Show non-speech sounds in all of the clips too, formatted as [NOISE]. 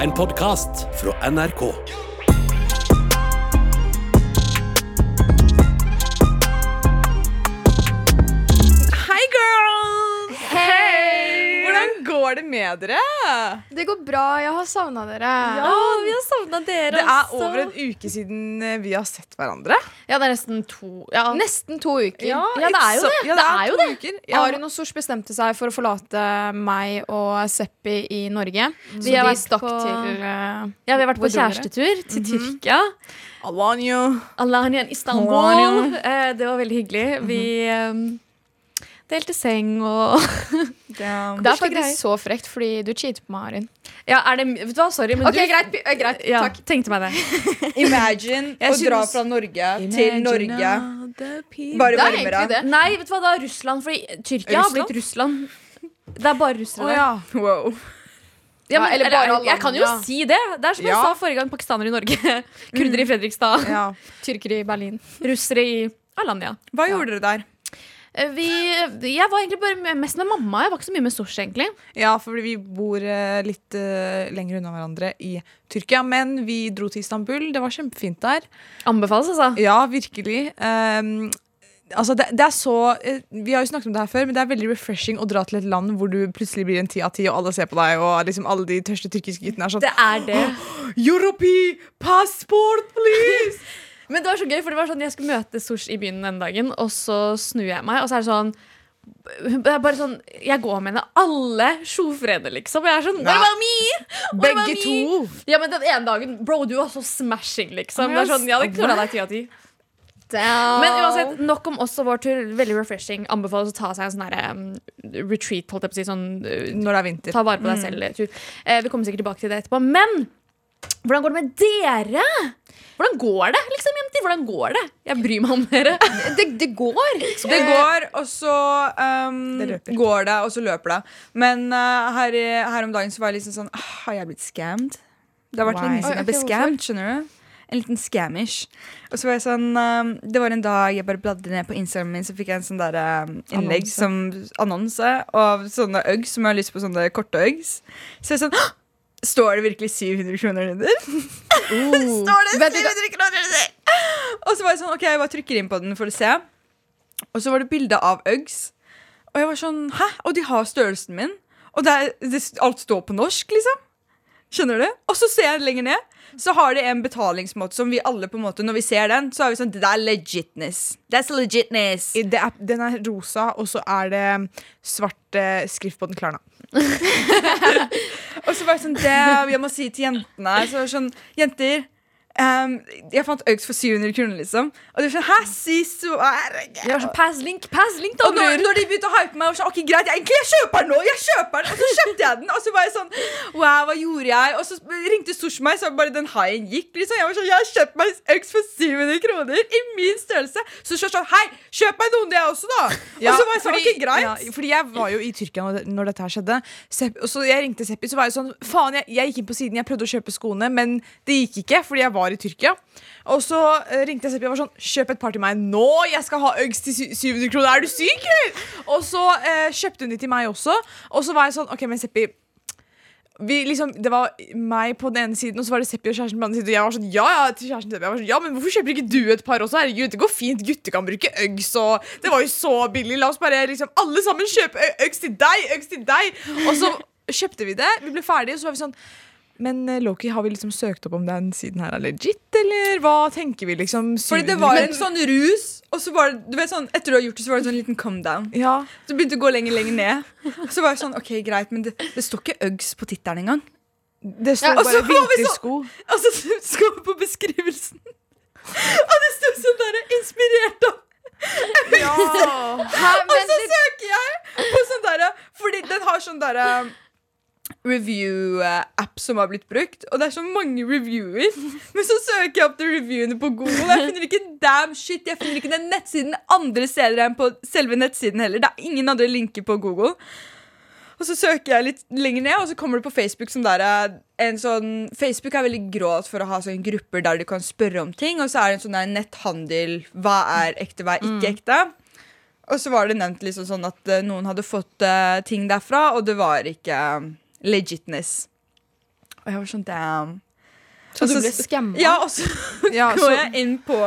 En podkast fra NRK. Med dere? Det går bra. Jeg har savna dere. Ja, vi har savna dere Det er også. over en uke siden eh, vi har sett hverandre. Ja, det er nesten to. Ja, Nesten to uker. Ja, det er jo det. Ja, det. er Det er jo det. Ja. Arin og Sosh bestemte seg for å forlate meg og Seppi i Norge. Så Vi har de stakk på- til uh, ja, vi har vært Hvor på kjærestetur dere? kjærestetur til Tyrkia. Alanyo. Alanya Istanbul. Alanya. Eh, det var veldig hyggelig. Vi eh, delte seng og [LAUGHS] Damn. Det er faktisk faktisk så frekt, fordi du cheater på meg, Arin. Ja, er det Vet du hva, sorry, men okay, du greit. eh, greit. ja, Takk. tenkte meg det. [LAUGHS] Imagine Jeg å dra fra Norge til Norge. Bare er varmere. Nei, vet du hva, da Russland. Fordi Tyrkia har blitt Russland. Det er bare russere der. ja. Wow. Ja, men, Ja, eller eller, jeg kan jo si det. Det er som jeg Ja. sa forrige gang. Pakistanere i Norge. [LAUGHS] Kurdere i Fredrikstad. ja. Tyrkere i Berlin. Russere i Alanya. Hva gjorde dere der? Eh, Vi, jeg var egentlig bare mest med mamma. Jeg var ikke så mye med Sosh, egentlig. Ja, fordi vi bor eh, litt uh, lenger unna hverandre i Tyrkia. Men vi dro til Istanbul. Det var kjempefint der. Anbefales, altså. Ja, virkelig. Um, altså det, det er så Vi har jo snakket om det her før, men det er veldig refreshing å dra til et land hvor du plutselig blir en ti av ti, og alle ser på deg, og liksom alle de tørste tyrkiske guttene er sånn Det er det. Europe, passport, please! [LAUGHS] Men det var så gøy, for det var sånn jeg skulle møte Sosh i byen den dagen, og så snur jeg meg, og så er det sånn det er bare sånn, Jeg går med henne alle sjofrene, liksom. Og jeg er sånn What about me? Begge to. Ja, men den ene dagen Bro, du var så smashing, liksom. Det er sånn, Jeg hadde knulla deg ti av ti. Men uansett, nok om oss og vår tur. Veldig refreshing. Anbefales å ta seg en sånn her, um, retreat, holdt jeg på å si. Sånn, uh, Når det er vinter. ta vare på deg selv-tur. Eh, vi kommer sikkert tilbake til det etterpå. Men hvordan går det med dere? Hvordan går det, liksom, jenter? Hvordan går det? Jeg bryr meg om dere. Det, det går. Det går, og så um, Det går det, og så løper det. Men uh, her, her om dagen så var jeg liksom sånn ah, Har jeg blitt scammed? Det har vært Why? lenge siden jeg ble scammed. skjønner du? En liten scamish. Og så var jeg sånn um, Det var en dag jeg bare bladde ned på Instagramen min, så fikk jeg en sånn der um, innlegg Annonse. som annonse av sånne Uggs som jeg har lyst på sånne korte Uggs. Så jeg sånn «Hå! Står det virkelig 700 kroner under? [LAUGHS] Står det Vet du hva- 700 kroner under? Og så var jeg sånn, ok, jeg bare trykker inn på den for å se. Og så var det bilde av Uggs. Og jeg var sånn, hæ? Og de har størrelsen min. Og det er, det, alt står på norsk, liksom. Skjønner du? Og så ser jeg lenger ned, så har de en betalingsmåte som vi alle på en måte, når vi ser den, så er vi sånn, det er legitness. That's legitness. Det er, den er rosa, og så er det svart eh, skrift på den Klarna. [LAUGHS] Og så var jeg sånn, det jeg må si til jentene, så sånn, jenter, ehm, jeg fant Uggs for 700 kroner, liksom. Og det var sånn, hæ, si så er Jeg var sånn, Pass link, pass link, da, Og når, når de begynte å hype meg, var sånn, ok, greit, jeg, egentlig, jeg kjøper den nå, jeg kjøper den. Og så kjøpte jeg den, og så var jeg sånn, wow, hva gjorde jeg? Og så ringte Sosh meg, så bare den haien gikk, liksom. Jeg var sånn, jeg har kjøpt meg Uggs for 700 kroner i min størrelse. Så Sosh sånn, hei, kjøp meg noen det også da. Ja, og så var jeg sånn, fordi- ok, greit. Ja, fordi jeg var jo i Tyrkia når, når dette her skjedde. Sepp, og så jeg ringte Seppi, så var jeg sånn Faen, jeg, jeg gikk inn på siden, jeg prøvde å kjøpe skoene, men det gikk ikke fordi jeg var i Tyrkia. Og så eh, ringte jeg Seppi og var sånn Kjøp et par til meg nå! Jeg skal ha Uggs til 700 kroner! Er du syk, eller? Og så eh, kjøpte hun de til meg også, og så var jeg sånn OK, men Seppi liksom, det var meg på den ene siden, og så var det Seppi og kjæresten på den andre siden. Og jeg var sånn, ja, ja, til kjæresten Seppi. Jeg var sånn, ja, men hvorfor kjøper ikke du et par også? Herregud, det går fint. Gutter kan bruke Uggs, og det var jo så billig. La oss bare liksom alle sammen kjøpe Uggs til deg, Uggs til deg. Og så kjøpte vi det. Vi ble ferdige, og så var vi sånn men eh, Loki, har vi liksom søkt opp om den siden her er legit, eller hva tenker vi? liksom? Fordi det var en sånn rus, og så var det, du vet sånn, etter du har gjort det, så var det sånn liten come down. Ja, Så begynte det å gå lenger, lenger ned. Så var det sånn, ok, greit, men det, det står ikke Uggs på tittelen engang. Det står Ja, bare var vi så- vintersko. Og så skal vi på beskrivelsen. Og det står sånn der, inspirert av Ja. Hæ, Og så søker jeg på sånn derre Fordi den har sånn derre review-app som har blitt brukt, og det er så mange reviewer. [LAUGHS] Men så søker jeg opp de reviewene på Google, og jeg finner ikke damn shit. Jeg finner ikke den nettsiden andre steder enn på selve nettsiden heller. Det er ingen andre linker på Google. Og så søker jeg litt lenger ned, og så kommer det på Facebook som der er en sånn Facebook er veldig gråt for å ha sånne grupper der du kan spørre om ting, og så er det en sånn der netthandel. Hva er ekte, hva er ikke ekte? Og så var det nevnt liksom sånn at eh, noen hadde fått eh, ting derfra, og det var ikke legitness. Og jeg var sånn damn. Så du ble skamma? Ja, og så [LAUGHS] Ja, [LAUGHS] går så, jeg inn på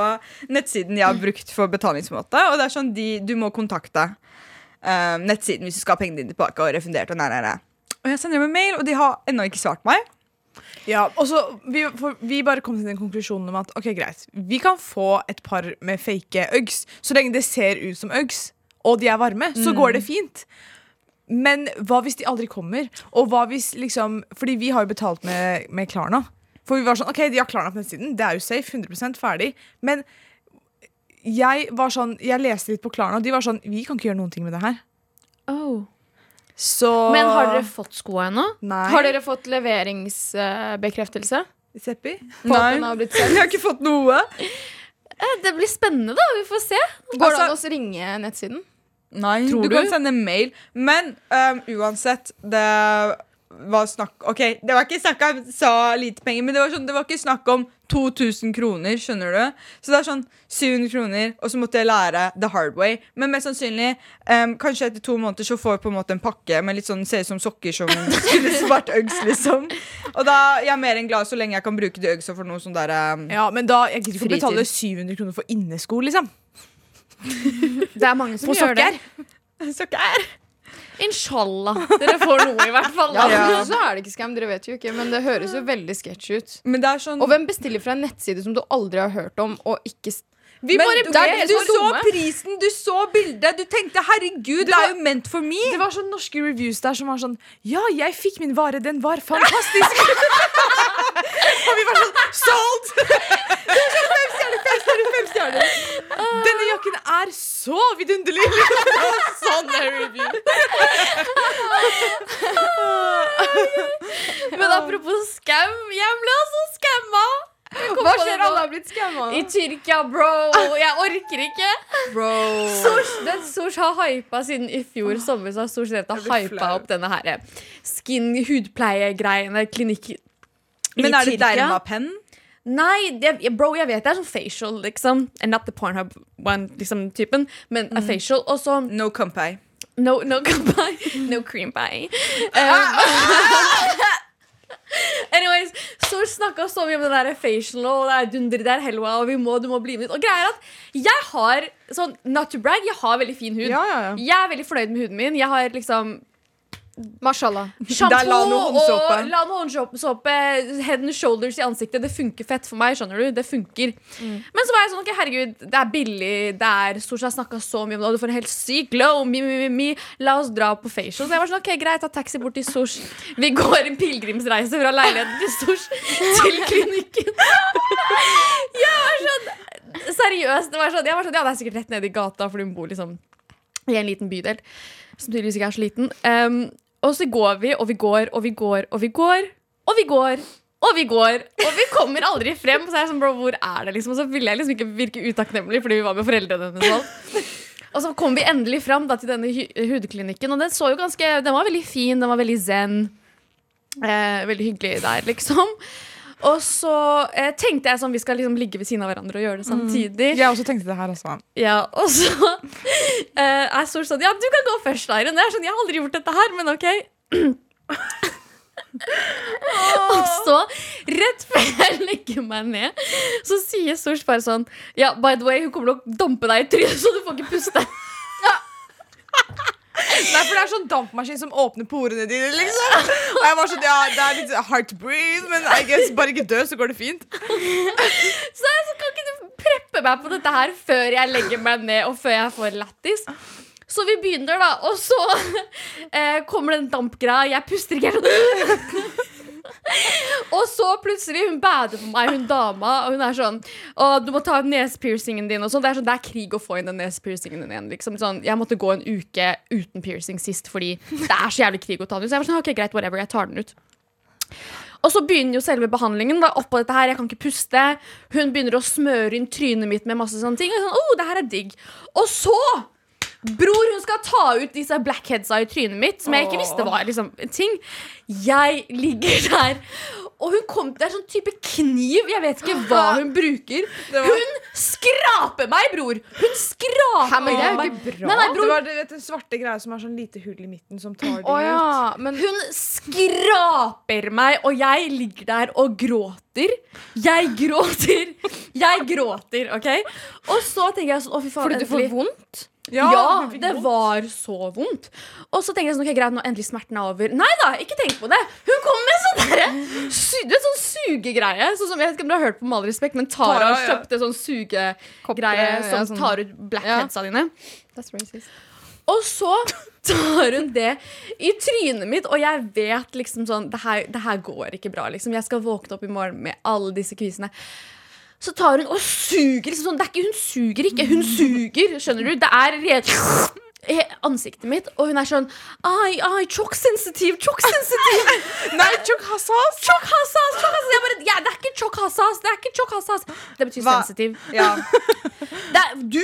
nettsiden jeg har brukt for betalingsmåte, og det er sånn de, du må kontakte eh, nettsiden hvis du skal ha pengene dine tilbake og refundert. Og, nei, nei, nei. og jeg sender dem en mail, og de har ennå ikke svart meg. ja, og så vi, vi bare kom til den konklusjonen om at ok, greit, vi kan få et par med fake Uggs. Så lenge det ser ut som Uggs, og de er varme, så går det fint. Men hva hvis de aldri kommer? Og hva hvis liksom Fordi vi har jo betalt med, med Klarna. For vi var sånn, ok, de har Klarna på nettsiden, det er jo safe, 100 ferdig. Men jeg var sånn, jeg leste litt på Klarna, og de var sånn Vi kan ikke gjøre noen ting med det her. Så Men har dere fått skoa ennå? Har dere fått leveringsbekreftelse? Seppi? Nei, vi har [LAUGHS] Jeg har ikke fått noe. Eh, Det blir spennende, da. Vi får se. Går det Altså- an å ringe nettsiden? Nei, Tror du, du? kan sende mail. Men um, uansett, det var snakk Ok, det var ikke snakk om så lite penger, men det var, sånn, det var ikke snakk om 2000 kroner, skjønner du? Så det er sånn 700 kroner, og så måtte jeg lære the hard way. Men mest sannsynlig, um, kanskje etter to måneder så får jeg på en måte en pakke med litt sånn, ser ut som sokker som [LAUGHS] skulle vært Uggs, liksom. Og da jeg er mer enn glad så lenge jeg kan bruke de Uggs for noe sånn der um, Ja, men da, jeg gidder ikke betale 700 kroner for innesko, liksom. Det er mange som På gjør det. sokker. sokker. Inshallah. Dere får noe, i hvert fall. Ja. Ja. Så er det ikke skam, dere vet jo ikke. Men det høres jo veldig sketsj ut. Men det er sånn Og hvem bestiller fra en nettside som du aldri har hørt om, og ikke Vi Men bare det ble, er du er så dumme. prisen, du så bildet, du tenkte 'herregud, det er jo meant for me'. Det var sånn norske reviews der som var sånn Ja, jeg fikk min vare, den var fantastisk! [LAUGHS] og vi var sånn Sold! [LAUGHS] fem stjerner, fem stjerner, fem stjerner. Denne jakken er så vidunderlig! [LAUGHS] sånn er sånn review. Men apropos skam, jeg ble også skamma. Hva skjer? Alle har blitt skamma. I Tyrkia, bro. Jeg orker ikke. Bro. Sosh, den Sosh har hypa siden i fjor sommer. Så har Sosh hypa opp denne her skin hudpleiegreiene. Klinikk Men er det dermapenn? Nei, det, bro, jeg vet det er sånn facial, liksom. And not the Pornhub one, liksom, typen, men a facial. Og så No compay. no, no goodbye, [LAUGHS] no cream pie. Um, [LAUGHS] [LAUGHS] anyways, så snakka så mye om den der facial og det er dunder, det er helwa, og vi må, du må bli med. Og greia er at jeg har sånn, not to brag, jeg har veldig fin hud. Ja, ja, ja. Jeg er veldig fornøyd med huden min. Jeg har liksom Mashallah. Sjampo og Lano håndsåpe, head and shoulders i ansiktet. Det funker fett for meg. skjønner du? Det funker. Men så var jeg sånn, okay, herregud, det er billig. det er Stort sett snakka så mye om det, og du får en helt syk glow. Mi, mi, mi, mi. La oss dra på facial. Så jeg var sånn, ok, greit, ta taxi bort til Sosh. Vi går en pilegrimsreise fra leiligheten til Sosh til klinikken. Jeg var sånn Seriøst. Det var sånn, jeg var sånn, ja, det er sikkert rett nede i gata, fordi hun bor liksom i en liten bydel. Som tydeligvis ikke er så liten. Um, og så går vi, og vi går, og vi går, og vi går, og vi går. Og vi går, og vi kommer aldri frem. Så jeg sånn, bro, hvor er det liksom? Og så ville jeg liksom ikke virke utakknemlig, fordi vi var med foreldrene hennes. Og så kom vi endelig fram da, til denne hudklinikken, og den så jo ganske Den var veldig fin, den var veldig zen. Eh, veldig hyggelig der, liksom. Og så eh, tenkte jeg sånn, vi skal liksom ligge ved siden av hverandre og gjøre det samtidig. Jeg også tenkte det her, også. Ja, og så [LAUGHS] eh, er Sol sånn Ja, du kan gå først, Eiren. Jeg er sånn, jeg har aldri gjort dette her, men OK. og så, rett før jeg legger meg ned, så sier Sosh bare sånn Ja, by the way, hun kommer til å dampe deg i trynet, så du får ikke puste. Nei, for det er sånn dampmaskin som åpner porene dine, liksom. Og jeg var sånn, ja, det er litt hard to breathe, men I guess bare ikke dø, så går det fint. Så jeg kan ikke du preppe meg på dette her før jeg legger meg ned, og før jeg får lættis. Så vi begynner, da, og så eh, kommer den dampgreia. Jeg puster ikke. Sånn [LAUGHS] Og så plutselig hun bader på meg, hun dama, og hun er sånn Å, du må ta ut nesepiercingen din. Og sånn. Det er sånn, det er krig å få inn den nesepiercingen din igjen. Liksom. Sånn, jeg måtte gå en uke uten piercing sist fordi det er så jævlig krig å ta den ut. Så jeg var sånn, ok, greit, whatever, jeg tar den ut. Og så begynner jo selve behandlingen. Da, oppå dette her, Jeg kan ikke puste. Hun begynner å smøre inn trynet mitt med masse sånne ting. Og sånn, oh, det her er digg. Og så Bror, hun skal ta ut disse blackheadsa i trynet mitt, som jeg ikke visste var liksom, en ting. Jeg ligger der og hun kom til en sånn type kniv. Jeg vet ikke hva hun [LAUGHS] bruker. Hun skraper meg, bror! Hun skraper Hæ, men det er jo meg. ikke bra. Nei, nei, Det var det, vet, den svarte greia som har sånn lite hull i midten, som tar det oh, ja. ut. men Hun skraper meg, og jeg ligger der og gråter. Jeg gråter. Jeg gråter, OK? Og så tenker jeg sånn Å, fy faen. Fordi du får vondt? Ja, ja det var så vondt. Og så tenker jeg sånn, ok, greit, nå endelig smerten er over. Nei da, ikke tenk på det. Hun kom med sånn derre sånn sugegreie. Sånn som, jeg vet ikke om du har hørt på Med all respekt, men Tara, Tara, ja. kjøpte sånn sugegreie som ja, sånn. tar ut blackheadsa dine. That's racist. Og så tar hun det i trynet mitt, og jeg vet liksom sånn Det her, det her går ikke bra. liksom Jeg skal våkne opp i morgen med alle disse kvisene. Så tar hun og suger. liksom sånn Det er ikke, Hun suger ikke, hun suger. Skjønner du? Det er ansiktet mitt, og hun er sånn Ai, ai, chokksensitiv, chokksensitiv. [LAUGHS] Nei, Chokk hassas, chokk hassas. Jeg bare, ja, det er ikke chokk hassas. Det er ikke chokk hassas. Det betyr Hva? sensitiv. Ja. [LAUGHS] Det er, du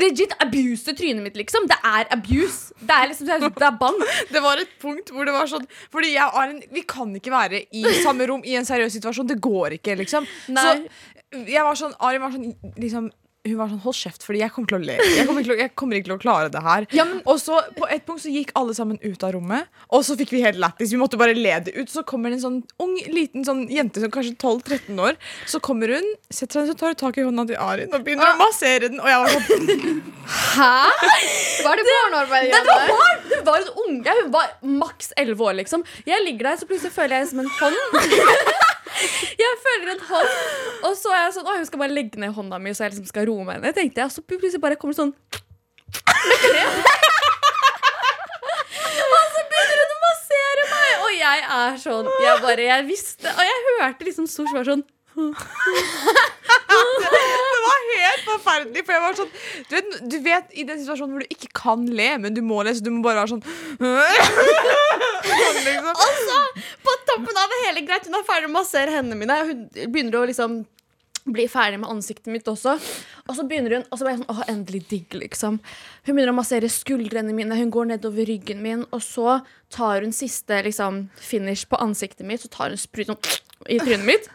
legit abuse trynet mitt, liksom. Det er abuse. Det er liksom, det er, bann. [LAUGHS] Det var et punkt hvor det var sånn Fordi jeg og Arin, vi kan ikke være i samme rom i en seriøs situasjon. Det går ikke, liksom. Nei. Så jeg var sånn Arin var sånn liksom hun var sånn, hold kjeft, fordi jeg kommer til å le. Jeg kommer til å, jeg kommer ikke til å klare det her. Og så på et punkt så gikk alle sammen ut av rommet, og så fikk vi helt lættis. Vi måtte bare le det ut. Så kommer det en sånn ung, liten sånn jente som kanskje 12-13 år. Så kommer hun, setter seg ned, så tar tak i hånda til Arin og begynner å massere den. Og jeg var sånn Hæ? [LAUGHS] Hva er det barnearbeid Det var barn! Hun var en unge. Hun var maks 11 år, liksom. Jeg ligger der, så plutselig føler jeg som en hånd. [LAUGHS] [LAUGHS] Jeg føler en hånd, og så er jeg sånn Å, hun skal bare legge ned hånda mi, så jeg liksom skal roe meg ned. Tenkte jeg, Og så plutselig bare kommer sånn. [LAUGHS] Og så begynner hun å massere meg, og jeg er sånn Jeg bare, jeg visste Og jeg hørte liksom Sosh var sånn Det var helt forferdelig. For jeg var sånn Du vet, du vet i den situasjonen hvor du ikke kan le, men du må le, så du må bare være sånn Sånn, [LAUGHS] liksom. På toppen av det hele, greit, hun er ferdig med å massere hendene mine. Hun begynner å liksom bli ferdig med ansiktet mitt også. Og så begynner hun Og så jeg sånn, åh, endelig digg, liksom. Hun begynner å massere skuldrene mine, hun går nedover ryggen min, og så tar hun siste liksom, finish på ansiktet mitt, så tar hun sprut sånn i trynet mitt.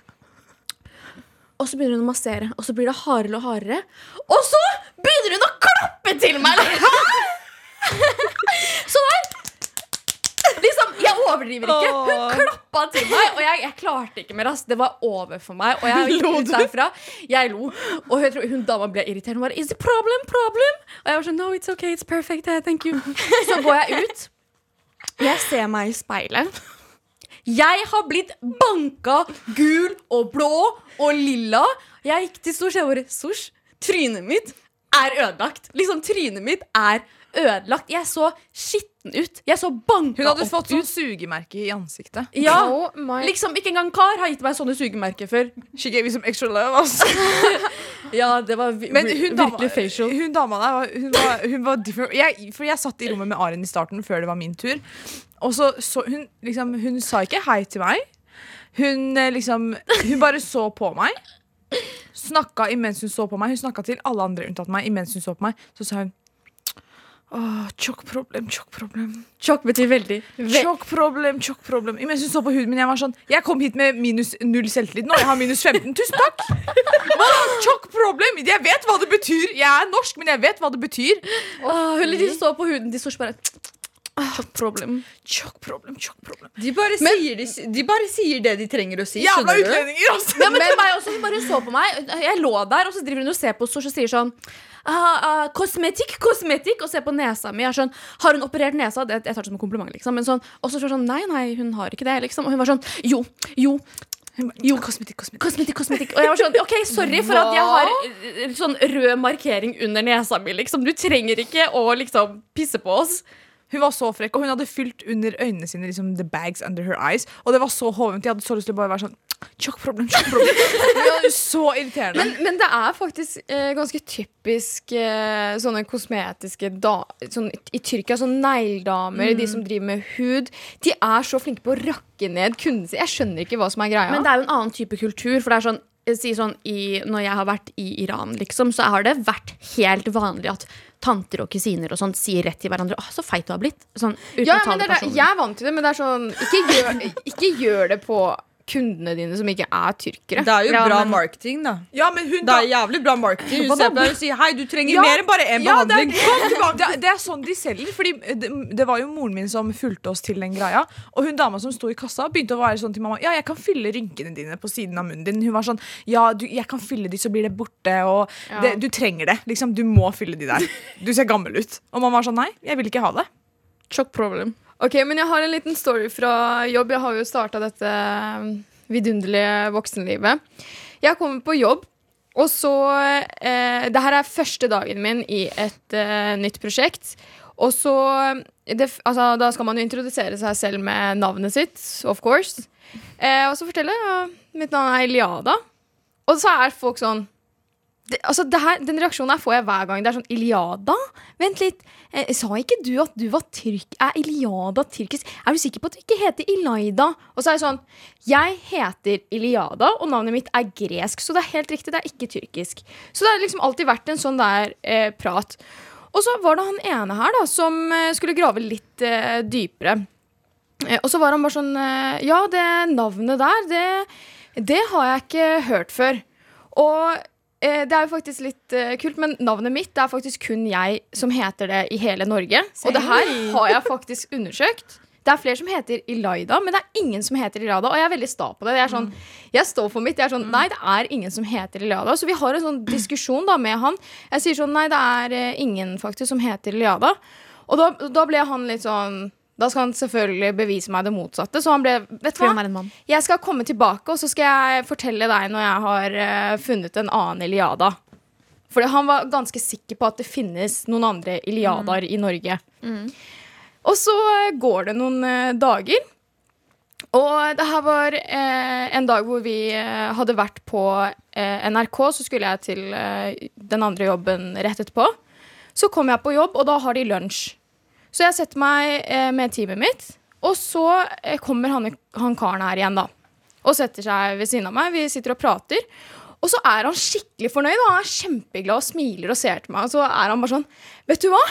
Og så begynner hun å massere, og så blir det hardere og hardere. Og så begynner hun å klappe til meg! [LAUGHS] [LAUGHS] så der Liksom, Jeg overdriver ikke. Hun klappa til meg, og jeg, jeg klarte ikke mer. ass. Det var over for meg. Og jeg [LAUGHS] gikk ut derfra. Jeg lo. Og jeg tror hun dama ble irritert. Hun bare Is it problem? Problem? Og jeg var sånn No, it's okay. It's perfect. Thank you. Så går jeg ut. Jeg ser meg i speilet. Jeg har blitt banka gul og blå og lilla. Jeg gikk til Sosh jeg bare Sosh, trynet mitt er ødelagt. Liksom, trynet mitt er ødelagt. Jeg så skitten ut. Jeg så banka Hun hadde fått sånn sugemerke i ansiktet. Ja, Oh liksom Ikke engang Kar har gitt meg sånne sugemerker før. She gave you some extra love, altså. [LAUGHS] Ja, det var vi Men hun dama, virkelig facial. hun dama der hun var, hun var different. Jeg, for jeg satt i rommet med Arin i starten før det var min tur. Og så, så hun, liksom, hun sa ikke hei til meg. Hun eh, liksom Hun bare så på meg. Snakka imens hun så på meg. Hun snakka til alle andre unntatt meg imens hun så på meg. Så sa hun Åh, tjokk problem, tjokk problem. Sjokk betyr veldig. Tjokk problem, tjokk problem. Imens hun så på huden min, jeg var sånn Jeg kom hit med minus null selvtillit nå. Jeg har minus 15. Tusen takk! Hva? Tjokk problem. Jeg vet hva det betyr. Jeg er norsk, men jeg vet hva det betyr. Åh, hun liksom så på huden til Sosh bare Sjokk problem. Tjokk problem, tjokk problem. De bare, sier, de, de bare sier det de trenger å si. Jævla utlendinger, altså! Ja, men, til meg også, Hun bare så på meg. Jeg lå der, og så driver hun og ser på oss og sier sånn Kosmetikk, uh, Kosmetikk, kosmetikk, og ser på nesa mi. Jeg er sånn, har hun operert nesa? Det, jeg tar det som en kompliment. liksom Men sånn, Og så sånn, nei, nei, hun har ikke det. liksom Og hun var sånn, jo, jo. Jo, kosmetikk, kosmetikk. Kosmetikk, kosmetikk. Og jeg var sånn, ok, sorry for at jeg har eh, sånn rød markering under nesa mi. liksom Du trenger ikke å liksom pisse på oss. Hun var så frekk, og hun hadde fylt under øynene sine liksom, the bags under her eyes. Og det var så hovent. Jeg hadde så lyst til å bare være sånn Tjokk problem, tjokk problem. Var så irriterende. Men, men det er faktisk eh, ganske typisk eh, sånne kosmetiske da, sånn, I Tyrkia, sånn negledamer, de som driver med hud, de er så flinke på å rakke ned kundene sine. Jeg skjønner ikke hva som er greia. Men det er jo en annen type kultur. For det er sånn, sier sånn i, Når jeg har vært i Iran, liksom, så har det vært helt vanlig at tanter og kusiner og sånt sier rett til hverandre 'Å, så feit du har blitt'. Sånn, uten ja, å ta men det det det- personlig. jeg er vant til det, men det er sånn Ikke gjør, ikke gjør det på kundene dine som ikke er tyrkere. Det er jo Ja, bra men- marketing, da. Ja, men hun Det er jævlig bra marketing. Hun ser på deg og sier hei, du trenger Ja, mer enn bare én Ja, det, behandling. er, [LAUGHS] det, det er sånn de selger. Fordi det, det var jo moren min som fulgte oss til den greia. Og hun dama som sto i kassa, begynte å være sånn til mamma Ja, jeg kan fylle rynkene dine på siden av munnen din. Hun var sånn Ja, du, jeg kan fylle de, så blir det borte. Og Ja. det, du trenger det. Liksom, du må fylle de der. Du ser gammel ut. Og mamma var sånn Nei, jeg vil ikke ha det. Sjokk problem. Ok, men jeg har en liten story fra jobb. Jeg har jo starta dette eh, vidunderlige voksenlivet. Jeg kommer på jobb, og så eh, Det her er første dagen min i et eh, nytt prosjekt. Og så det, altså, Da skal man jo introdusere seg selv med navnet sitt, of course. Eh, og så fortelle ja, mitt navn er Eliada. Og så er folk sånn det, altså det her, Den reaksjonen her får jeg hver gang. Det er sånn Iliada? Vent litt. Eh, sa ikke du at du var tyrk... Er Iliada tyrkisk? Er du sikker på at du ikke heter Ilaida? Og så er det sånn Jeg heter Iliada, og navnet mitt er gresk, så det er helt riktig. Det er ikke tyrkisk. Så det har liksom alltid vært en sånn der eh, prat. Og så var det han ene her da som eh, skulle grave litt eh, dypere. Eh, og så var han bare sånn eh, Ja, det navnet der, det, det har jeg ikke hørt før. Og det er jo faktisk litt eh, kult, men navnet mitt det er faktisk kun jeg som heter det i hele Norge. Og det her har jeg faktisk undersøkt. Det er flere som heter Ilaida, men det er ingen som heter Ilaida. Og jeg er veldig sta på det. Jeg, sånn, jeg står for mitt. Jeg er sånn, Nei, det er ingen som heter Ilaida. Så vi har en sånn diskusjon da med han. Jeg sier sånn Nei, det er eh, ingen faktisk som heter Ilaida. Og da, da ble han litt sånn Da skal han selvfølgelig bevise meg det motsatte. Så han ble Vet du hva? Jeg skal komme tilbake, og så skal jeg fortelle deg når jeg har uh, funnet en annen Iliada. For han var ganske sikker på at det finnes noen andre Iliadaer i Norge. Og så uh, går det noen uh, dager. Og det her var eh, en dag hvor vi eh, hadde vært på eh, NRK. Så skulle jeg til den andre jobben rett etterpå. Så kom jeg på jobb, og da har de lunsj. Så jeg setter meg eh, med teamet mitt, og så eh, kommer han, han karen her igjen, da. Og setter seg ved siden av meg. Vi sitter og prater. Og så er han skikkelig fornøyd. og Han er kjempeglad og smiler og ser til meg. Og så er han bare sånn Vet du hva?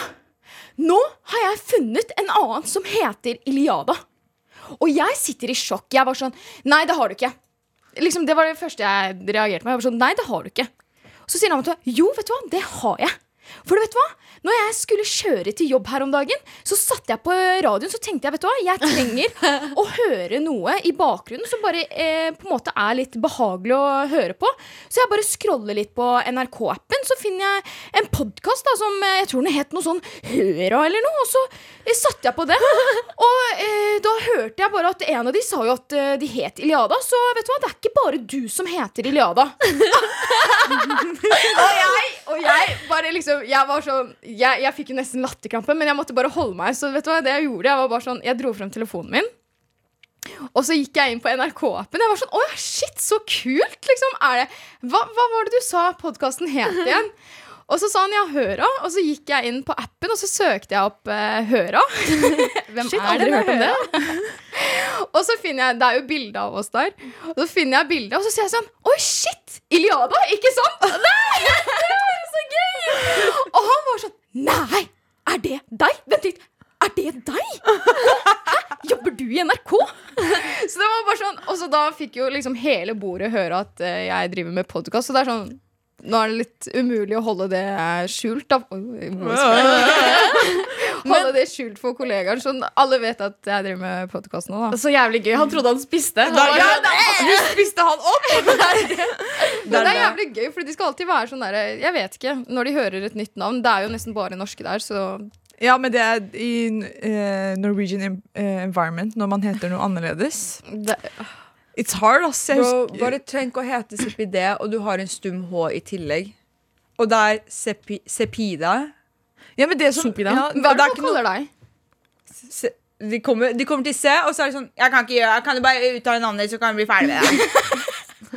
Nå har jeg funnet en annen som heter Iliada. Og jeg sitter i sjokk. Jeg var sånn Nei, det har du ikke. Liksom, det var det første jeg reagerte med. Jeg var sånn, Nei, det har du ikke. Så sier han at jo, vet du hva, det har jeg. For du vet hva? Når jeg skulle kjøre til jobb her om dagen, så satte jeg på radioen så tenkte jeg, vet du hva, jeg trenger å [LAUGHS] høre noe i bakgrunnen som bare eh, på en måte er litt behagelig å høre på. Så jeg bare scroller litt på NRK-appen, så finner jeg en podkast som eh, jeg tror den het noe sånn Høra eller noe, og så eh, satte jeg på det. [LAUGHS] Og eh, da hørte jeg bare at en av de sa jo at eh, de het Iliada, så vet du hva, det er ikke bare du som heter Iliada. [LAUGHS] og jeg, og jeg bare liksom Jeg var sånn Jeg, jeg fikk jo nesten latterkrampe, men jeg måtte bare holde meg. Så vet du hva, det jeg gjorde, jeg var bare sånn Jeg dro frem telefonen min. Og så gikk jeg inn på NRK-appen. Jeg var sånn, Å ja, shit, så kult! liksom, er det Hva, hva var det du sa podkasten het igjen? Og så sa han ja, Høra, og så gikk jeg inn på appen og så søkte jeg opp eh, Høra. [LAUGHS] Hvem Shit, er det hørt om det? [LAUGHS] og så finner jeg, Det er jo bilde av oss der. Og så finner jeg bildet, og så sier jeg sånn Oi, shit! Iliada, ikke sant? [LAUGHS] Nei! Det var så gøy! Og han var sånn Nei! Er det deg? Vent litt. Er det deg? Hæ? Jobber du i NRK? Så det var bare sånn Og så da fikk jo liksom hele bordet høre at eh, jeg driver med podkast. Så det er sånn nå er det litt umulig å holde det skjult. Da. Oi, [LAUGHS] holde det skjult for kollegaen, Så alle vet at jeg driver med podkast nå. Da. Så jævlig gøy. Han trodde han spiste. Han Da, var ja, sånn, da, du spiste han opp! [LAUGHS] Men det er jævlig gøy, for de skal alltid være sånn derre Jeg vet ikke. Når de hører et nytt navn. Det er jo nesten bare norske der, så Ja, men det er i uh, Norwegian eh, environment når man heter noe annerledes. det, It's hard, ass. Jeg Bro, bare tenk å hete Sepide, og du har en stum H i tillegg. Og det er sepi, Sepida. Ja, men det som, Sopida. ja, hva er det man kaller deg? Se, de, kommer, de kommer til C, og så er det sånn Jeg kan ikke gjøre jeg Kan du bare uttale navnet ditt, så kan vi bli ferdig med det?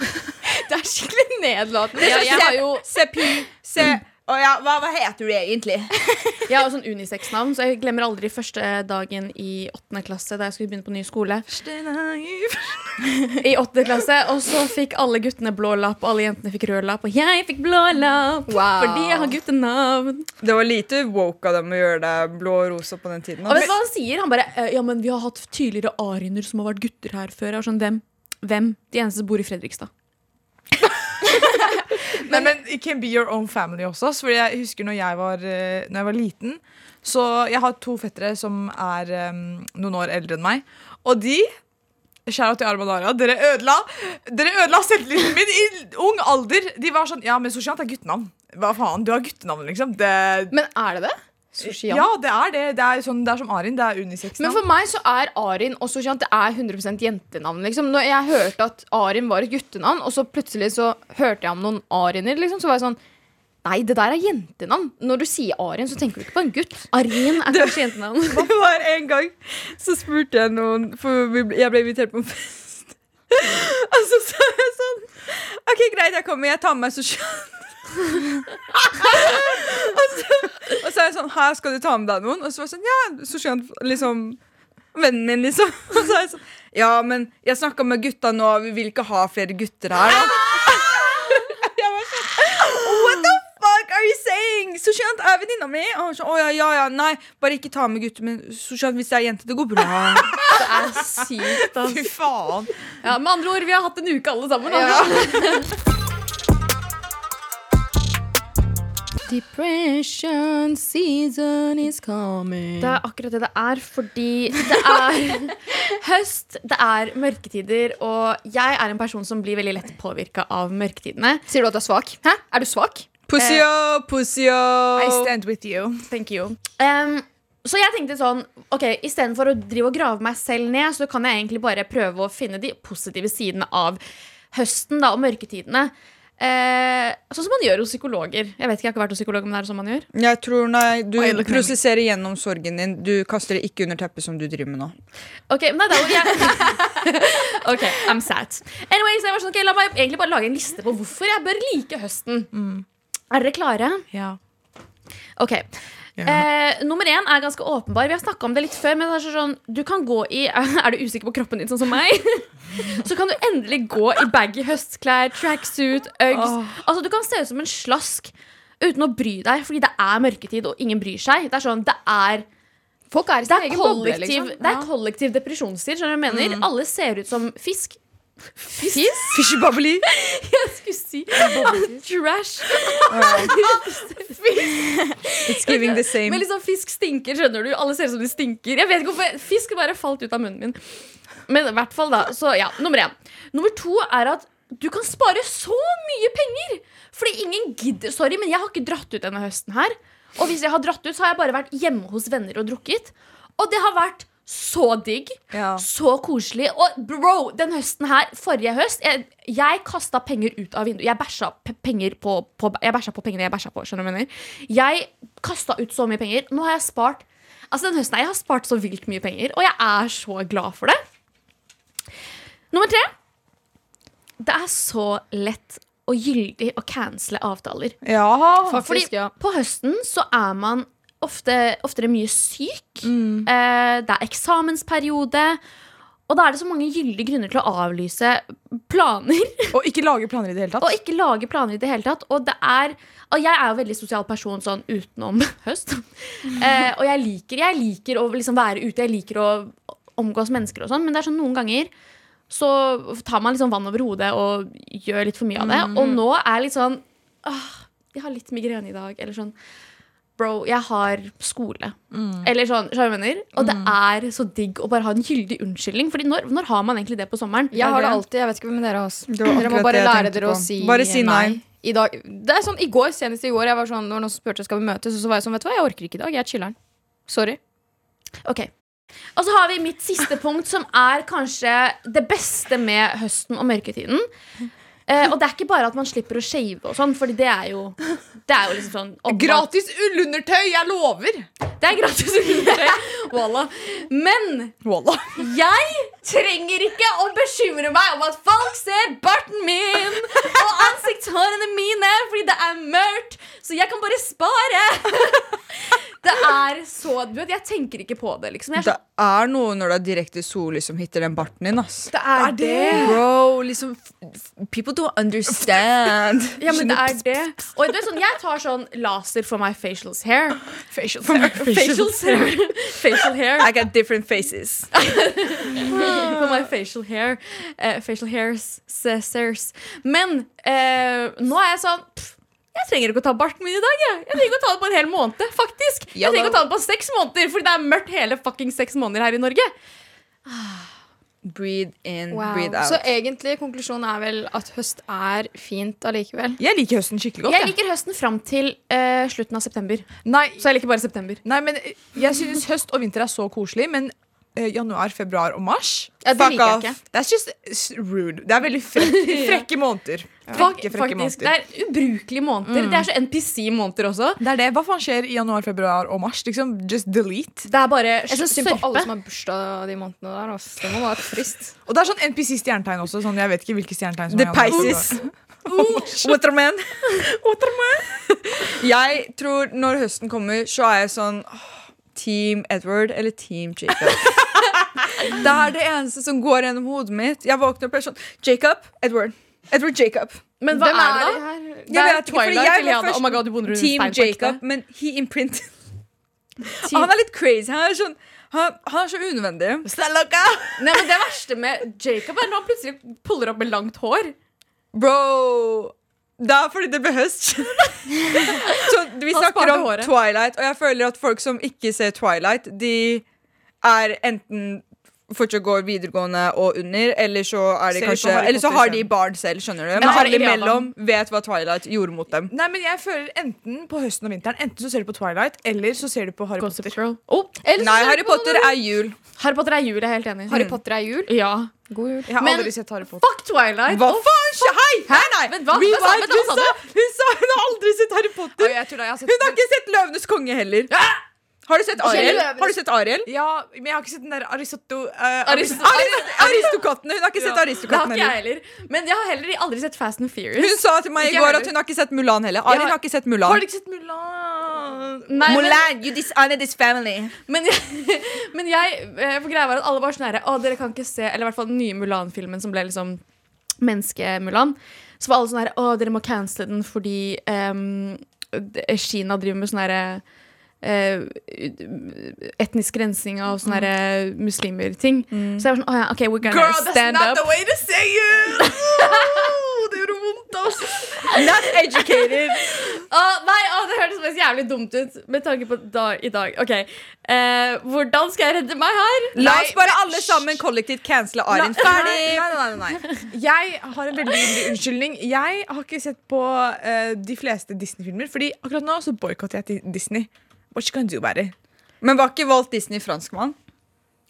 [LAUGHS] Det er skikkelig nedlatende. Ja, jeg har jo Sepi, se Å ja, hva, hva heter du egentlig? [LAUGHS] Jeg har sånn unisex-navn, så jeg glemmer aldri første dagen i åttende klasse da jeg skulle begynne på ny skole. [LAUGHS] I åttende klasse, Og så fikk alle guttene blå lapp, alle jentene fikk rød lapp. Og jeg fikk blå lapp Wow. fordi jeg har guttenavn. Det var lite woke av dem å gjøre deg blå og rosa på den tiden. Og vet du hva han sier? Han bare eh, Ja, men vi har hatt tydeligere ariender som har vært gutter her før. Jeg var sånn, hvem? hvem de eneste som bor i Fredrikstad. Nei, men it can be your own family også. Fordi jeg husker når jeg var, eh, når jeg var liten Så jeg har to fettere som er um, noen år eldre enn meg. Og de Kjære til Arman Ara, dere ødela Dere ødela selvtilliten min i ung alder. De var sånn Ja, men Sosiant er guttenavn. Hva faen? Du har guttenavn, liksom. Det, Men er det det? Soshian? ja, det er det. Det er, sånn, det er som Arin. Det er unisex. Men for meg så er Arin og Soshian det er 100% jentenavn. Liksom. Når jeg hørte at Arin var et guttenavn, og så plutselig så hørte jeg om noen Ariner, liksom, så var jeg sånn Nei, det der er jentenavn. Når du sier Arin, så tenker du ikke på en gutt. Arin er [LAUGHS] kanskje jentenavn. Det var en gang så spurte jeg noen For jeg ble invitert på en fest. [LAUGHS] Og så sa jeg sånn OK, greit, jeg kommer. Jeg tar med meg Sosjan. [LAUGHS] så, er jeg sånn Her skal du ta med deg noen? Og så var jeg sånn Ja, Sosjan, liksom Vennen min, liksom. Og [LAUGHS] så er jeg sånn Ja, men jeg snakka med gutta nå, vi vil ikke ha flere gutter her, da. [LAUGHS] jeg var sånn What the fuck are you saying? Sushant er venninna mi. Og han sånn, å ja, ja, ja, nei, bare ikke ta med gutter. Men skjønt, hvis det er jente, det går bra. [LAUGHS] Det er sykt, ass. Fy faen. Ja, med andre ord, vi har hatt en uke alle sammen. Da. Depression season is coming. Det er akkurat det det er, fordi det er [LAUGHS] høst, det er mørketider, og jeg er en person som blir veldig lett påvirka av mørketidene. Sier du at du er svak? Hæ? Er du svak? Pussy up, pussy I stand with you. Thank you. Um, så jeg tenkte sånn Ok, Istedenfor å drive og grave meg selv ned, så kan jeg egentlig bare prøve å finne de positive sidene av høsten da, og mørketidene. Eh, sånn som man gjør hos psykologer. Jeg vet ikke, jeg har ikke vært hos psykolog, men det er sånn man gjør. Jeg tror nei, Du Oi, prosesserer gjennom sorgen din. Du kaster det ikke under teppet, som du driver med nå. Ok, nei, da, jeg, [LAUGHS] ok, I'm sad. Anyways, jeg var sånn, okay, La meg egentlig bare lage en liste på hvorfor jeg bør like høsten. Er dere klare? Ja. Ok. Eh, nummer én er ganske åpenbar. Vi har snakka om det litt før. Men det er sånn, du kan gå i [LAUGHS] Er du usikker på kroppen din, sånn som meg? [LAUGHS] Så kan du endelig gå i baggy høstklær, tracksuit, Uggs. Altså, du kan se ut som en slask uten å bry deg, fordi det er mørketid, og ingen bryr seg. Det er sånn, det er Folk er i sin egen boble, liksom. det er kollektiv depresjonstid. Skjønner du hva jeg mener? Alle ser ut som fisk. Fisk? Fishy bubbly. [LAUGHS] Jeg skulle si trash. It's giving the same. Men liksom fisk stinker, skjønner du? Alle ser ut som de stinker. Jeg vet ikke hvorfor Fisk bare falt ut av munnen min. Men i hvert fall da, så ja, nummer én. Nummer to er at du kan spare så mye penger! Fordi ingen gidder. Sorry, men jeg har ikke dratt ut denne høsten her. Og hvis jeg har dratt ut, så har jeg bare vært hjemme hos venner og drukket. Og det har vært så digg. Ja. Så koselig. Og bro, den høsten her, forrige høst Jeg, jeg kasta penger ut av vinduet. Jeg bæsja penger på, på Jeg bæsja på pengene jeg bæsja på. Skjønner du hva jeg mener? Jeg kasta ut så mye penger. Nå har jeg spart Altså den høsten her, Jeg har spart så vilt mye penger, og jeg er så glad for det. Nummer tre. Det er så lett og gyldig å cancele avtaler. Ja. Fordi Faktisk, ja. på høsten så er man ofte, oftere mye syk. Eh, det er eksamensperiode. Og da er det så mange gyldige grunner til å avlyse planer. [LAUGHS] Og ikke lage planer i det hele tatt. Og ikke lage planer i det hele tatt. Og det er og jeg er jo veldig sosial person sånn utenom [LAUGHS] høst. Eh, og jeg liker, jeg liker å liksom være ute, jeg liker å omgås mennesker og sånn, men det er sånn noen ganger så tar man liksom vann over hodet og gjør litt for mye av det. Og nå er jeg litt sånn åh, Jeg har litt migrene i dag. Eller sånn Bro, jeg har skole. Eller sånn, skjønner du hva jeg? Og det er så digg å bare ha en gyldig unnskyldning. Fordi når, når har man egentlig det på sommeren? Jeg har det alltid. Jeg vet ikke hvem dere. Det var Dere må bare lære dere dere å si Bare si nei. I dag, det er sånn, I går, senest i går, jeg var sånn, når noen spurte skal vi møtes, og så var jeg sånn Vet du hva, jeg orker ikke i dag. Jeg er chiller'n. Sorry. Ok Og så har vi mitt siste punkt, som er kanskje det beste med høsten og mørketiden. Eh, og det er ikke bare at man slipper å shave og sånn, Fordi det er jo Det er jo liksom sånn oppmatt. Gratis ullundertøy! Jeg lover! Det er gratis ullundertøy. Wallah. Men Wallah. jeg trenger ikke å bekymre meg om at folk ser barten min og ansiktshårene mine fordi det er mørkt. Så jeg kan bare spare. Det er så du vet, Jeg tenker ikke på det, liksom. Jeg Det er noe når det er direkte sollys som hitter den barten din, ass. det er det. Bro, liksom f- People don't understand. [LAUGHS] Ja, men det er det. Og du er sånn, jeg tar sånn laser for my facials hair. Facial Facials [LAUGHS] hair. Facial hair. I got different faces. [LAUGHS] For my facial hair. Uh, facial hairs. Scissors. Men uh, nå er jeg sånn pff, Jeg trenger ikke å ta barten min i dag. Jeg, jeg trenger ikke å ta det på en hel måned. faktisk Jeg trenger ikke å ta det på seks måneder, fordi det er mørkt hele fucking seks måneder her i Norge. Breathe in, Wow. breathe out. Så egentlig konklusjonen er vel at høst er fint allikevel. Jeg liker høsten skikkelig godt. Jeg Jeg liker høsten fram til uh, slutten av september. Nei, Så jeg liker bare september. nei, men jeg synes høst og vinter er så koselig, men januar, februar og mars Ja, det Fuck liker jeg ikke. That's just rude. Det er veldig frekke, [LAUGHS] frekke måneder. Frekke, frekke faktisk, Det er ubrukelige måneder. Det er så NPC-måneder også. Det er det. Hva faen skjer i januar, februar og mars? Liksom, Just delete. Det er bare Jeg syns synd på alle som har bursdag de månedene der. ass. Det må være trist. [LAUGHS] Og det er sånn NPC-stjernetegn også. Sånn, jeg vet ikke hvilke stjernetegn som The er i [LAUGHS] Waterman. Pisces. Waterman. jeg tror når høsten kommer, så er jeg sånn åh, Team Edward eller Team Jacob. [LAUGHS] det er det eneste som går gjennom hodet mitt. Jeg våkner opp og er sånn Jacob, Edward. Edward Jacob. Men hva Hvem er det da? det her? Jeg vet ikke, Twilight jeg eller var først Oh my god, du Team. Jacob, men he imprint [LAUGHS] Han er litt crazy. Han er, sånn, han, han er så unødvendig. Nei, men Det verste med Jacob er når han plutselig puller opp med langt hår. Bro Det er fordi det ble høst. [LAUGHS] så vi snakker om. Twilight, og jeg føler at folk som ikke ser Twilight, de er enten fortsatt går videregående og under, eller så er de kanskje Eller så har de barn selv, skjønner du. Men har alle imellom vet hva Twilight gjorde mot dem. Nei, men jeg føler Enten på høsten og vinteren Enten så ser du på Twilight, eller så ser du på Harry Gossip Potter. Girl. Oh, Eller så Nei, Harry Potter er jul. Harry Potter er jul, jeg er helt enig. Harry Potter er jul. Ja. God jul. Jeg har Men- aldri sett Harry Potter. Fuck Twilight. Hva Oh, faen? Hei! nei, nei! men hva? Hva sa- Rewind. hva Hun sa sa hun sa hun har aldri sett Harry Potter! Potter. jeg tror da jeg har sett Hun har ikke sett Løvenes konge heller. Har du sett Ariel? Har du sett Ariel? Ja, men jeg har ikke sett den der Aristoto... uh, Arist- Aris- Aristokattene. Hun har ikke sett Det har Aristokattene heller. Men jeg har heller aldri sett Fast and Furious. Hun sa til meg i går at hun har ikke sett Mulan heller. Ariel Ja. har ikke sett Mulan. Har du ikke sett Mulan? Nei, men, Mulan, you dishonor this family. men, [LAUGHS] men jeg eh, For greia var at alle var sånn herre Å, dere kan ikke se Eller i hvert fall den nye Mulan-filmen som ble liksom Menneske-Mulan. Så var alle sånn herre Å, dere må cancele den fordi um, Kina driver med sånn herre eh, etnisk rensing og sånne mm. muslimer-ting. Så jeg var sånn oh, ja, OK, we're gonna Girl, that's not up. the way to say it! Oh, det gjorde vondt, altså. Not educated. [LAUGHS] oh, nei, oh, det hørtes faktisk jævlig dumt ut med tanke på da, i dag. OK. Eh, hvordan skal jeg redde meg her? La oss bare alle sammen kollektivt cancele Arin. Ferdig! Nei, nei, nei, nei. Jeg har en veldig hyggelig unnskyldning. Jeg har ikke sett på uh, de fleste Disney-filmer, Fordi akkurat nå så boikotter jeg til Disney. What you gonna do about it? Men var ikke Walt Disney franskmann?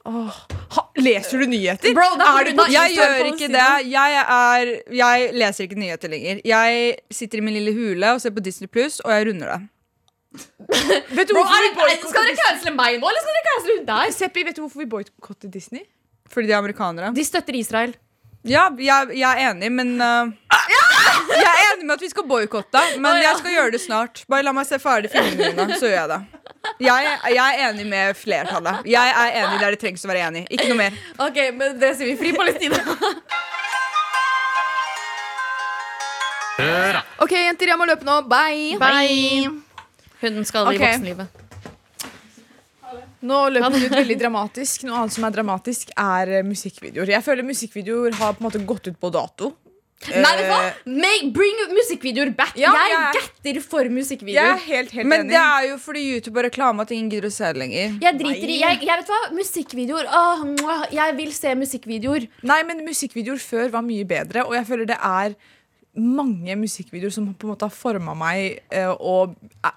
Oh. ha, leser du nyheter? Bro, er du Jeg gjør ikke det. Jeg, er, jeg leser ikke nyheter lenger. Jeg sitter i min lille hule og ser på Disney Pluss, og jeg runder det. [LAUGHS] Vet du Bro, er, er, skal dere cancele meg nå, eller skal dere cancele hun der? Seppi, vet du hvorfor vi boikotter Disney? Fordi de er amerikanere. De støtter Israel. Ja, jeg, jeg er enig, men uh, Jeg er enig med at vi skal boikotte, men jeg skal gjøre det snart. Bare la meg se ferdig filmene mine, så gjør jeg det. Jeg, jeg er enig med flertallet. Jeg er enig der det trengs å være enig. Ikke noe mer. Ok, men det sier vi. Fri Palestina. OK, jenter, jeg må løpe nå. Bye. Bye. Hun skal i Ok. voksenlivet. Nå løper vi ut veldig dramatisk. Noe annet som er dramatisk, er musikkvideoer. Jeg føler musikkvideoer har på en måte gått ut på dato. Nei, vet du hva? Eh, Make, bring musikkvideoer back. Ja, jeg ja. getter for Jeg er helt, helt Men enig. det er jo fordi YouTube har reklame at ingen gidder å se det lenger. Jeg driter i jeg, jeg vet hva, Musikkvideoer. Åh, jeg vil se musikkvideoer. Nei, men musikkvideoer før var mye bedre, og jeg føler det er mange musikkvideoer som på en måte har forma meg eh, og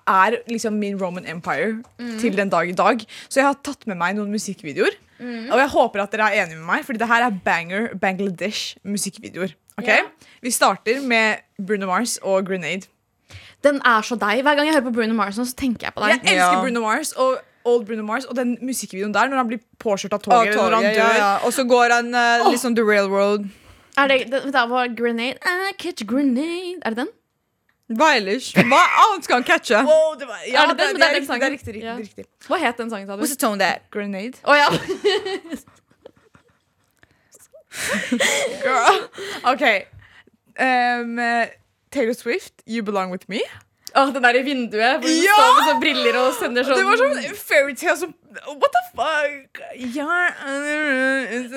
er liksom min Roman Empire til den dag i dag. Så jeg har tatt med meg noen musikkvideoer. Og jeg håper at dere er enige med meg, Fordi det her er banger Bangladesh musikkvideoer. Ok? Ja. Vi starter med Bruno Mars og Grenade. Den er så deg. Hver gang jeg hører på Bruno Mars, så tenker jeg på deg. Jeg elsker. Bruno Mars og Old Bruno Mars og den musikkvideoen der når han blir påkjørt av toget. han toget, dør. ja, ja. Og så går han uh, liksom the railroad. Er det, det, det var Grenade I catch grenade. Er det den? Ellers? Hva annet skal han catche? Det var, ja, Er det den? det, Det er er riktig, det er riktig, riktig, riktig. Hva het den sangen, sa du? What's the tone there? Grenade. Oh, ja. [LAUGHS] Girl. OK. Um, Taylor Swift, You Belong With Me. Åh, den der i vinduet hvor du Ja! står med sånne briller og sender sånn Det var sånn fairytale som What the fuck? Ja,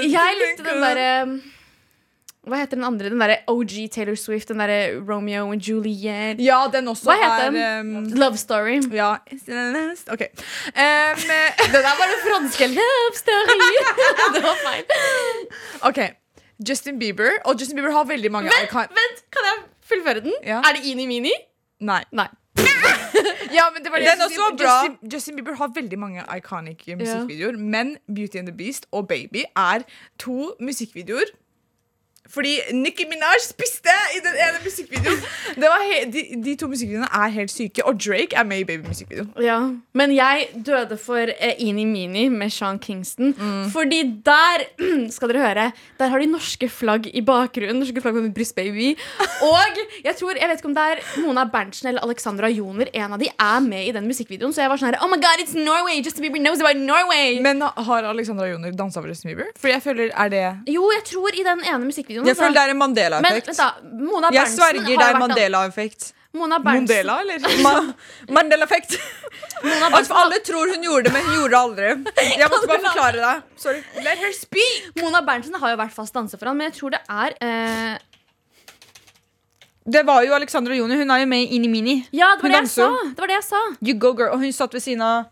Jeg likte den derre Hva heter den andre? Den derre OG Taylor Swift. Den derre Romeo and Juliet. Ja, den også Hva heter er den? um, Love Story. Ja. OK. Um, [LAUGHS] Det der var den franske love story. [LAUGHS] det var feil. OK. Justin Bieber. Og Justin Bieber har veldig mange Vent, kan... vent, kan jeg fullføre den? Ja. Er det Ini Mini? Nei. Nei. [LAUGHS] Ja, men det var det Den også var bra. Justin, Justin Bieber har veldig mange iconic musikkvideoer, men Beauty and the Beast og Baby er to musikkvideoer. Fordi Nicki Minaj spiste i den ene musikkvideoen. [LAUGHS] Det var he de, de to musikkvideoene er helt syke, og Drake er med i Baby-musikkvideoen. Ja, Men jeg døde for eh, Ini Mini med Sean Kingston. Fordi der [CLEARS THROAT] skal dere høre Der har de norske flagg i bakgrunnen. Norske flagg med brystbaby Og jeg tror, jeg vet ikke om det er Mona Berntsen eller Alexandra Joner. En av de er med i den musikkvideoen. Så jeg var sånn her Oh my god, it's Norway! Justin Bieber knows about Norway! Men har Alexandra Joner dansa for Justin Bieber? For jeg føler, er det jo, jeg tror i den ene musikkvideoen. Jeg altså. føler det er en Mandela-effekt. Jeg sverger det er Mandela-effekt. Mona Berntsen, Mondela, eller? [LAUGHS] Ma Mandela-effekt. Altså, alle tror hun gjorde det, men hun gjorde det aldri. Jeg måtte bare forklare det. Sorry. Let her speak! Mona Berntsen har jo vært fast danser for han, men jeg tror det er eh, Det var jo Alexandra Joni. Hun er jo med i Inni Mini. Ja, det var det jeg sa! Det var det jeg sa. You go girl Og hun satt ved siden av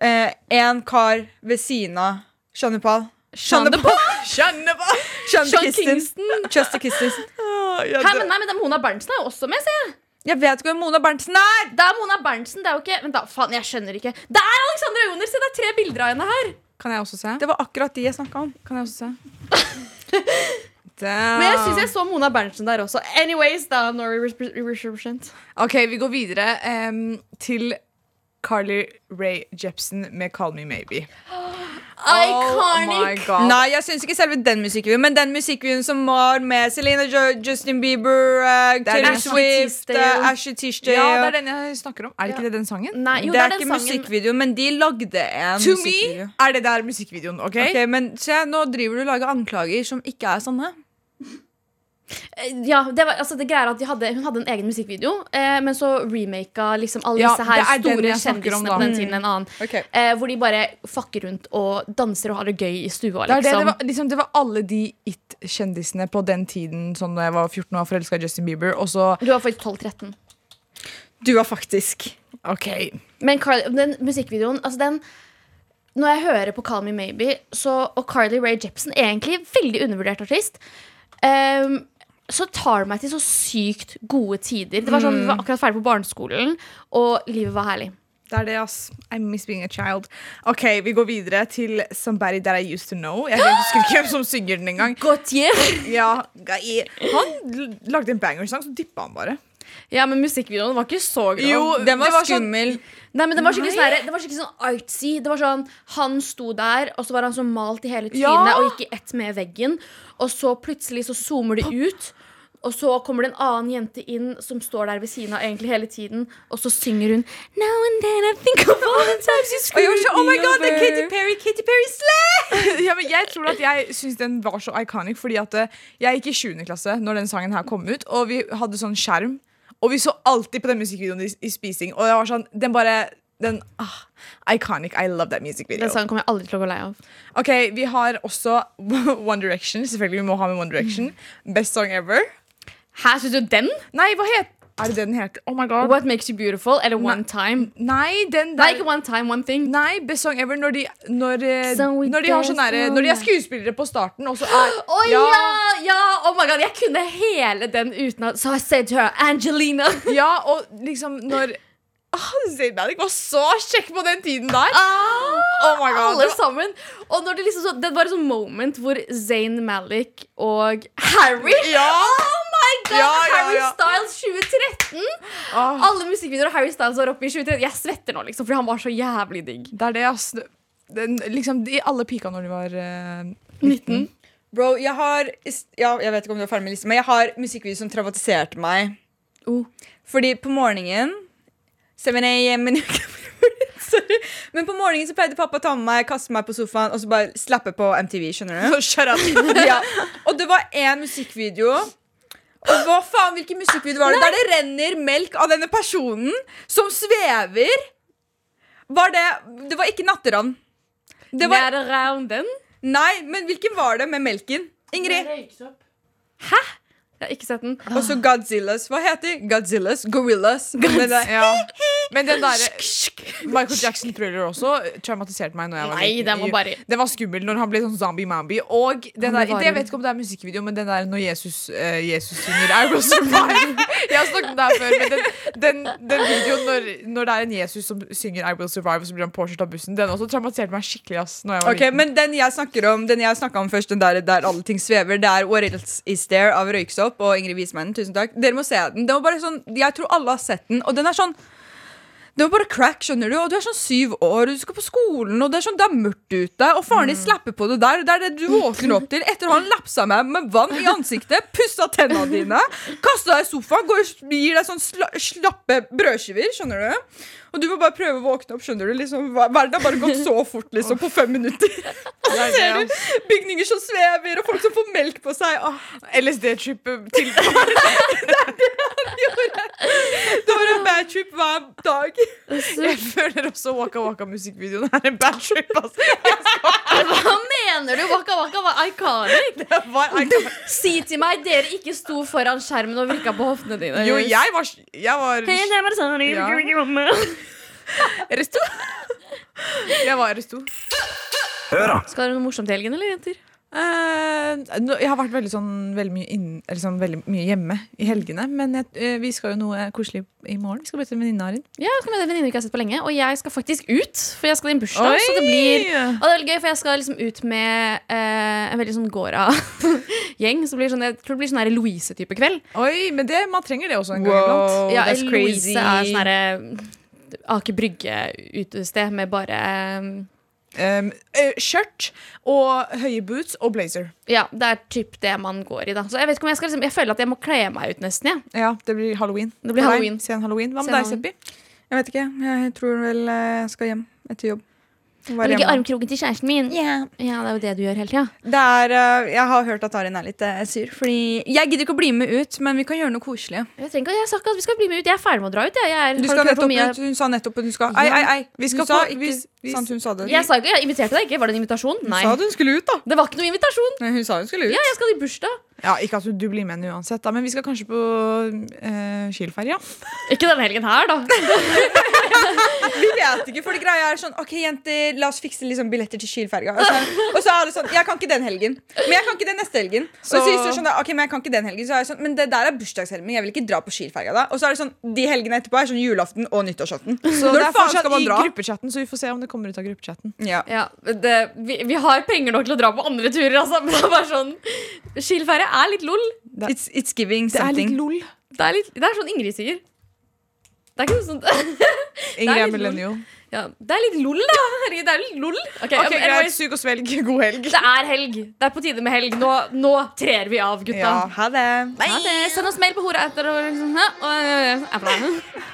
eh, en kar ved siden av Sean Paul. Sean. Kingston. Chester Kistin. [LAUGHS] Ja, Hæ, det- men nei, men Mona Berntsen er jo også med, ser jeg. Jeg vet ikke hvem Mona Berntsen er! Det er Mona Berntsen, det er jo ikke Vent, da. Faen, jeg skjønner ikke. Det er Alexandra Joner! Se, det er tre bilder av henne her. Kan jeg også se? Det var akkurat de jeg snakka om. Kan jeg også se? [LAUGHS] Damn. Men jeg syns jeg så Mona Berntsen der også. Anyways, da. Norway repre- represent. Ok, vi går videre um, til Carly Rae Jepsen med 'Call Me Maybe'. Oh [GASPS] Iconic. Oh Nei, jeg syns ikke selve den musikkvideoen, men den musikkvideoen som var med Selena jo Justin Bieber, uh, Taylor Ashley Swift, uh, Ashley Tisdale Ja, det er den jeg snakker om. Er det ikke Ja. det den sangen? Nei, jo, det er den ikke sangen. musikkvideo, men de lagde en To musikkvideo. me er det der musikkvideoen, OK? Ok, men se, Nå driver du og lager anklager som ikke er sanne. [LAUGHS] Eh, Ja, det var, altså det greia er at de hadde, Hun hadde en egen musikkvideo, eh, men så remaka liksom alle Ja, disse her det er store kjendisene på den tiden en annen. Okay. Eh, hvor de bare fucker rundt og danser og har det gøy i stua. Det, er det, Liksom. det, var, liksom, det var alle de it-kjendisene på den tiden Sånn da jeg var 14 og var forelska i Justin Bieber. Og så Du var faktisk 12-13. Du var faktisk OK. Men Carly, den musikkvideoen altså den, Når jeg hører på Call Me Maybe så, og Carly Rae Jepsen, egentlig veldig undervurdert artist, ehm, så tar det meg til så sykt gode tider. Det var sånn, Vi var akkurat ferdig på barneskolen, og livet var herlig. Det er det, ass. I miss being a child. OK, vi går videre til 'Somebody That I Used To Know'. Jeg husker ikke hvem som synger den engang. [GASPS] Gautier. Ja, Han lagde en bangersang, så dippa han bare. Ja, men musikkvideoen var ikke så grov. Jo, Den var, det var sånn- skummel. Nei, men den var skikkelig, sånn, den var skikkelig sånn artsy. Det var sånn, Han sto der, og så var han så malt i hele trynet Ja. og gikk i ett med veggen. Og så plutselig så zoomer det ut. Og så kommer det en annen jente inn som står der ved siden av egentlig hele tiden. Og så synger hun Now and then I think of all the times you screwed me oh my god, det er. Katy Perry, Katy Perry slay! [LAUGHS] ja, men jeg tror at jeg syns den var så iconic, fordi at eh, jeg gikk i 7. klasse når den sangen her kom ut, og vi hadde sånn skjerm, og vi så alltid på den musikkvideoen i, i spising, og jeg var sånn Den bare den, ah, Iconic. I love that music video. Den sangen kommer jeg aldri til å gå lei av. Ok, Vi har også [LAUGHS] One Direction. Selvfølgelig, vi må ha med One Direction. Best song ever. Her syns du den? Nei, hva het Er det det den heter? Oh my god. What Makes You Beautiful? Eller One Time? Nei, den Nei, der ikke One Time, One Thing. Nei, Best Song Ever når de, når, eh, So når de har sånn derre- Når de er skuespillere på starten, og så er [GASPS] Å ja. ja! Oh my god, Jeg kunne hele den uten at So I said to her, Angelina. [LAUGHS] Ja, og liksom når ah, Zayn Malik var så kjekk på den tiden der. oh my God, Alle sammen. Og når det liksom så, det var et sånt moment hvor Zayn Malik og Harry Ja! [LAUGHS] Oh god! Ja, ja, Harry. Styles 2013! Ah, Alle musikkvideoer av Harry Styles var oppe i 2013. Jeg svetter nå, liksom, fordi han var så jævlig digg. det er det, ass. Den, liksom, de alle pika når de var uh, 19. Bro, jeg har Ja, jeg vet ikke om du er ferdig med listen, men jeg har musikkvideo som traumatiserte meg Oh. Fordi på morgenen 7 a.m. men- Sorry. Men på morgenen så pleide pappa å ta med meg, kaste meg på sofaen og så bare slappe på MTV. skjønner du? [LAUGHS] Ja. Og det var én musikkvideo. Hva faen, hvilken musikkvideo var det? Der det renner melk av denne personen som svever. Var det Det var ikke Natteravn. Det var, den? nei, men hvilken var det med melken? Ingrid. Jeg har ikke sett den. Og så Godzillas. Hva heter de? Godzillas? Gorillas. Men Ja. Men den derre Michael Jackson-thriller også traumatiserte meg. Når jeg var Nei, den var bare Den var skummel når han ble sånn zombie-mambi. Og den der, jeg vet ikke om det er musikkvideo, men den der når Jesus, uh, Jesus synger I Will Survive. [LAUGHS] Jeg har snakket om det her før, men den, den, den videoen når, når det er en Jesus som synger I Will Survive, og så blir han påkjørt av bussen, den også traumatiserte meg skikkelig. ass når jeg var Ok, men Den jeg snakker om Den jeg snakka om først, den der, der alle ting svever, det er What Else Is There av Røyksopp og Ingrid Wiesmann. Tusen takk. Dere må se den. Den var bare sånn, Jeg tror alle har sett den. Og den er sånn det var bare crack, skjønner du. Og du er sånn syv år, og du skal på skolen, og det er sånn, det er mørkt ute. Og faren din slapper på det der. Det er det du våkner opp til etter å ha lapsa meg med vann i ansiktet, pussa tennene dine, kasta deg i sofaen, går og gir deg sånn sla slappe brødskiver, skjønner du. Og du må bare prøve å våkne opp, skjønner du. Liksom, verden har bare gått så fort, liksom, på fem minutter. [LAUGHS] Og så er ser du bygninger som svever, og folk som får melk på seg. LSD-trippet til [LAUGHS] det er det han gjorde! Det var en bad trip hver dag. Jeg føler også Waka Waka-musikkvideoen er en bad trip. altså. Hva mener du? Waka Waka var iconic. Var, Si til meg dere ikke sto foran skjermen og vrikka på hoftene dine. jo, jeg var, jeg var Ja. Resto. Jeg var resto. Skal dere noe morsomt i helgen, eller jenter? Eh, nå- jeg har vært veldig, sånn, veldig, mye inn, eller sånn, veldig mye hjemme i helgene. Men jeg, eh, vi skal jo noe koselig i morgen. Vi skal møte en venninne Arin. Ja, jeg skal møte en venninne ikke har sett på lenge. Og jeg skal faktisk ut, for jeg skal i en bursdag. Så det blir og det er veldig gøy, for jeg skal liksom ut med eh, en veldig sånn Gora-gjeng. [LAUGHS] Så det blir sånn, jeg tror det blir sånn her Louise-type kveld. Oi, men det, man trenger det også en gang iblant. Wow, ja, Louise er sånn herre Aker Brygge-utested med bare eh, Um, eh, skjørt og høye boots og blazer. Ja, det er typ det man går i, da. Så jeg vet ikke om jeg skal liksom Jeg føler at jeg må kle meg ut nesten, Ja, Ja, det blir halloween. Det blir halloween. Nei. Sen halloween. Hva med deg. Seppi? Jeg vet ikke. Jeg tror vel eh, jeg skal hjem etter jobb. Ligger hjemme. armkroken til kjæresten min. Ja, det er jo det du gjør hele tida. Det er, eh, jeg har hørt at Arin er litt eh, sur. Fordi Jeg gidder ikke å bli med ut, men vi kan gjøre noe koselig. Jeg, trenger ikke- jeg sa ikke at vi skal bli med ut. Jeg er ferdig med å dra ut. Jeg, jeg, er- Du skal nettopp mye- ut. Hun sa nettopp at hun skal Ei, ei, ei. Vi skal sa på- ikke sant, hun sa det. Jeg sa ikke, jeg inviterte deg ikke. Var det en invitasjon? Hun sa at hun skulle ut, da. Det var ikke noe invitasjon. Nei, hun sa hun skulle ut. Ja, jeg skal i bursdag. Ja, Ikke at du blir med henne uansett, da, men vi skal kanskje på uh, Kiel-ferja. [LAUGHS] Ikke denne helgen her, da. [LAUGHS] Vi vet ikke, for det greia er sånn Ok, jenter, la oss fikse liksom billetter til Kiel-ferja. Og, så- og så er det sånn Jeg kan ikke den helgen. Men jeg kan ikke den neste helgen. Og så Så- sier sånn Ok, men jeg kan ikke den helgen. Så er jeg sånn Men det der er bursdagshelgen min. Jeg vil ikke dra på Kiel-ferja da. Og så er det sånn De helgene etterpå er sånn julaften og nyttårsaften. Så Når det er fortsatt i gruppechatten, så vi får se om det kommer ut av gruppechatten. Ja. Ja, vi, vi har penger nok til å dra på andre turer, altså. Men [LAUGHS] det er bare sånn Skilferie er litt lol. It's, it's giving Det er litt lol. Det er, litt, det er sånn Ingrid sier. Det er ikke noe sånt Ingrid er er millennial. ja, Det er litt lol, da. Herregud, det er litt lol. Ok, okay, ja, Greit, sug og svelg. God helg. Det er helg. Det er på tide med helg. Nå, nå trer vi av, gutta. Ja, ha det. Ha det. Send oss mail på hora etter og og, og, og,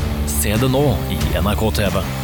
Se det nå i NRK TV.